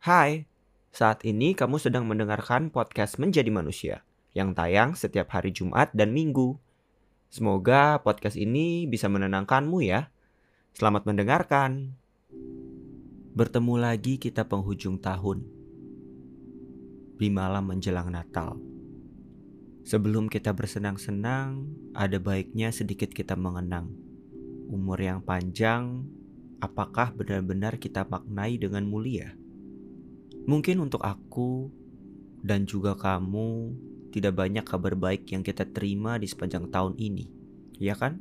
Hai, saat ini kamu sedang mendengarkan podcast Menjadi Manusia yang tayang setiap hari Jumat dan Minggu. Semoga podcast ini bisa menenangkanmu ya. Selamat mendengarkan. Bertemu lagi kita penghujung tahun. Di malam menjelang Natal. Sebelum kita bersenang-senang, ada baiknya sedikit kita mengenang. Umur yang panjang, apakah benar-benar kita maknai dengan mulia? Mungkin untuk aku dan juga kamu tidak banyak kabar baik yang kita terima di sepanjang tahun ini, ya kan?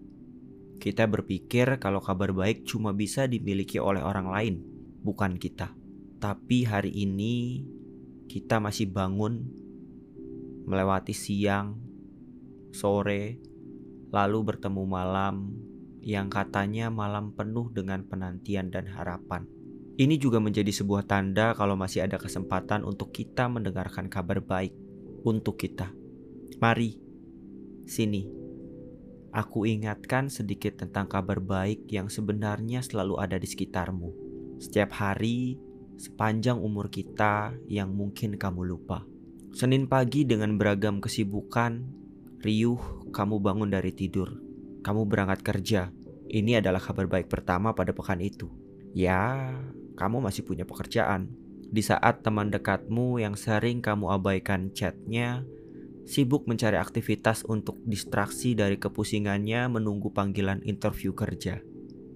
Kita berpikir kalau kabar baik cuma bisa dimiliki oleh orang lain, bukan kita. Tapi hari ini kita masih bangun melewati siang, sore, lalu bertemu malam yang katanya malam penuh dengan penantian dan harapan. Ini juga menjadi sebuah tanda kalau masih ada kesempatan untuk kita mendengarkan kabar baik untuk kita. Mari, sini. Aku ingatkan sedikit tentang kabar baik yang sebenarnya selalu ada di sekitarmu. Setiap hari, sepanjang umur kita yang mungkin kamu lupa. Senin pagi dengan beragam kesibukan, riuh kamu bangun dari tidur. Kamu berangkat kerja. Ini adalah kabar baik pertama pada pekan itu. Ya, kamu masih punya pekerjaan. Di saat teman dekatmu yang sering kamu abaikan chatnya, sibuk mencari aktivitas untuk distraksi dari kepusingannya menunggu panggilan interview kerja.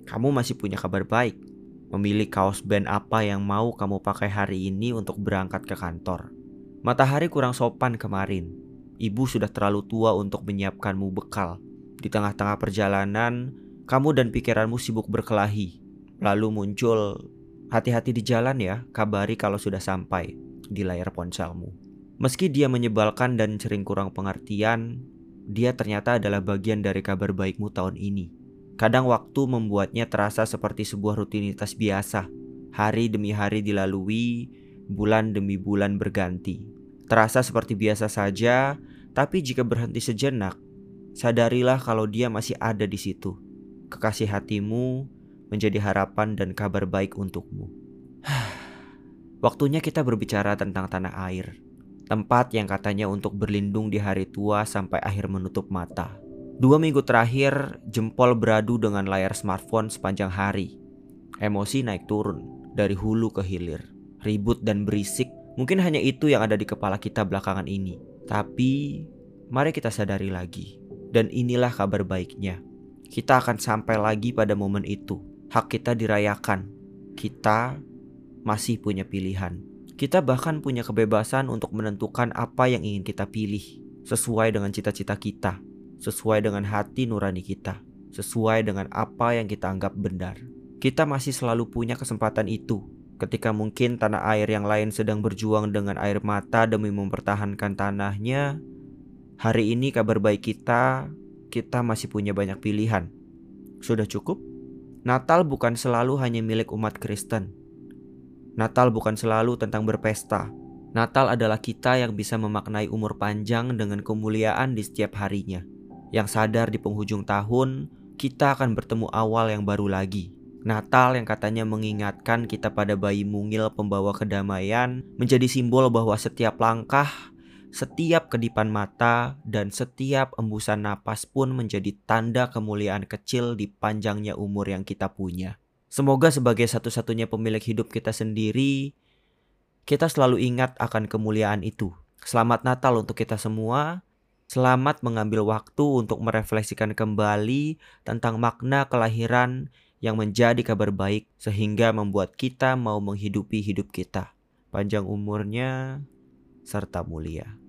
Kamu masih punya kabar baik, memilih kaos band apa yang mau kamu pakai hari ini untuk berangkat ke kantor. Matahari kurang sopan kemarin. Ibu sudah terlalu tua untuk menyiapkanmu bekal. Di tengah-tengah perjalanan, kamu dan pikiranmu sibuk berkelahi. Lalu muncul Hati-hati di jalan ya, kabari kalau sudah sampai di layar ponselmu. Meski dia menyebalkan dan sering kurang pengertian, dia ternyata adalah bagian dari kabar baikmu tahun ini. Kadang waktu membuatnya terasa seperti sebuah rutinitas biasa. Hari demi hari dilalui, bulan demi bulan berganti. Terasa seperti biasa saja, tapi jika berhenti sejenak, sadarilah kalau dia masih ada di situ. Kekasih hatimu menjadi harapan dan kabar baik untukmu. Waktunya kita berbicara tentang tanah air, tempat yang katanya untuk berlindung di hari tua sampai akhir menutup mata. Dua minggu terakhir, jempol beradu dengan layar smartphone sepanjang hari. Emosi naik turun dari hulu ke hilir, ribut dan berisik. Mungkin hanya itu yang ada di kepala kita belakangan ini. Tapi, mari kita sadari lagi. Dan inilah kabar baiknya. Kita akan sampai lagi pada momen itu hak kita dirayakan. Kita masih punya pilihan. Kita bahkan punya kebebasan untuk menentukan apa yang ingin kita pilih sesuai dengan cita-cita kita, sesuai dengan hati nurani kita, sesuai dengan apa yang kita anggap benar. Kita masih selalu punya kesempatan itu ketika mungkin tanah air yang lain sedang berjuang dengan air mata demi mempertahankan tanahnya. Hari ini kabar baik kita, kita masih punya banyak pilihan. Sudah cukup? Natal bukan selalu hanya milik umat Kristen. Natal bukan selalu tentang berpesta. Natal adalah kita yang bisa memaknai umur panjang dengan kemuliaan di setiap harinya. Yang sadar di penghujung tahun, kita akan bertemu awal yang baru lagi. Natal yang katanya mengingatkan kita pada bayi mungil pembawa kedamaian menjadi simbol bahwa setiap langkah setiap kedipan mata dan setiap embusan napas pun menjadi tanda kemuliaan kecil di panjangnya umur yang kita punya. Semoga sebagai satu-satunya pemilik hidup kita sendiri, kita selalu ingat akan kemuliaan itu. Selamat Natal untuk kita semua. Selamat mengambil waktu untuk merefleksikan kembali tentang makna kelahiran yang menjadi kabar baik sehingga membuat kita mau menghidupi hidup kita. Panjang umurnya serta mulia.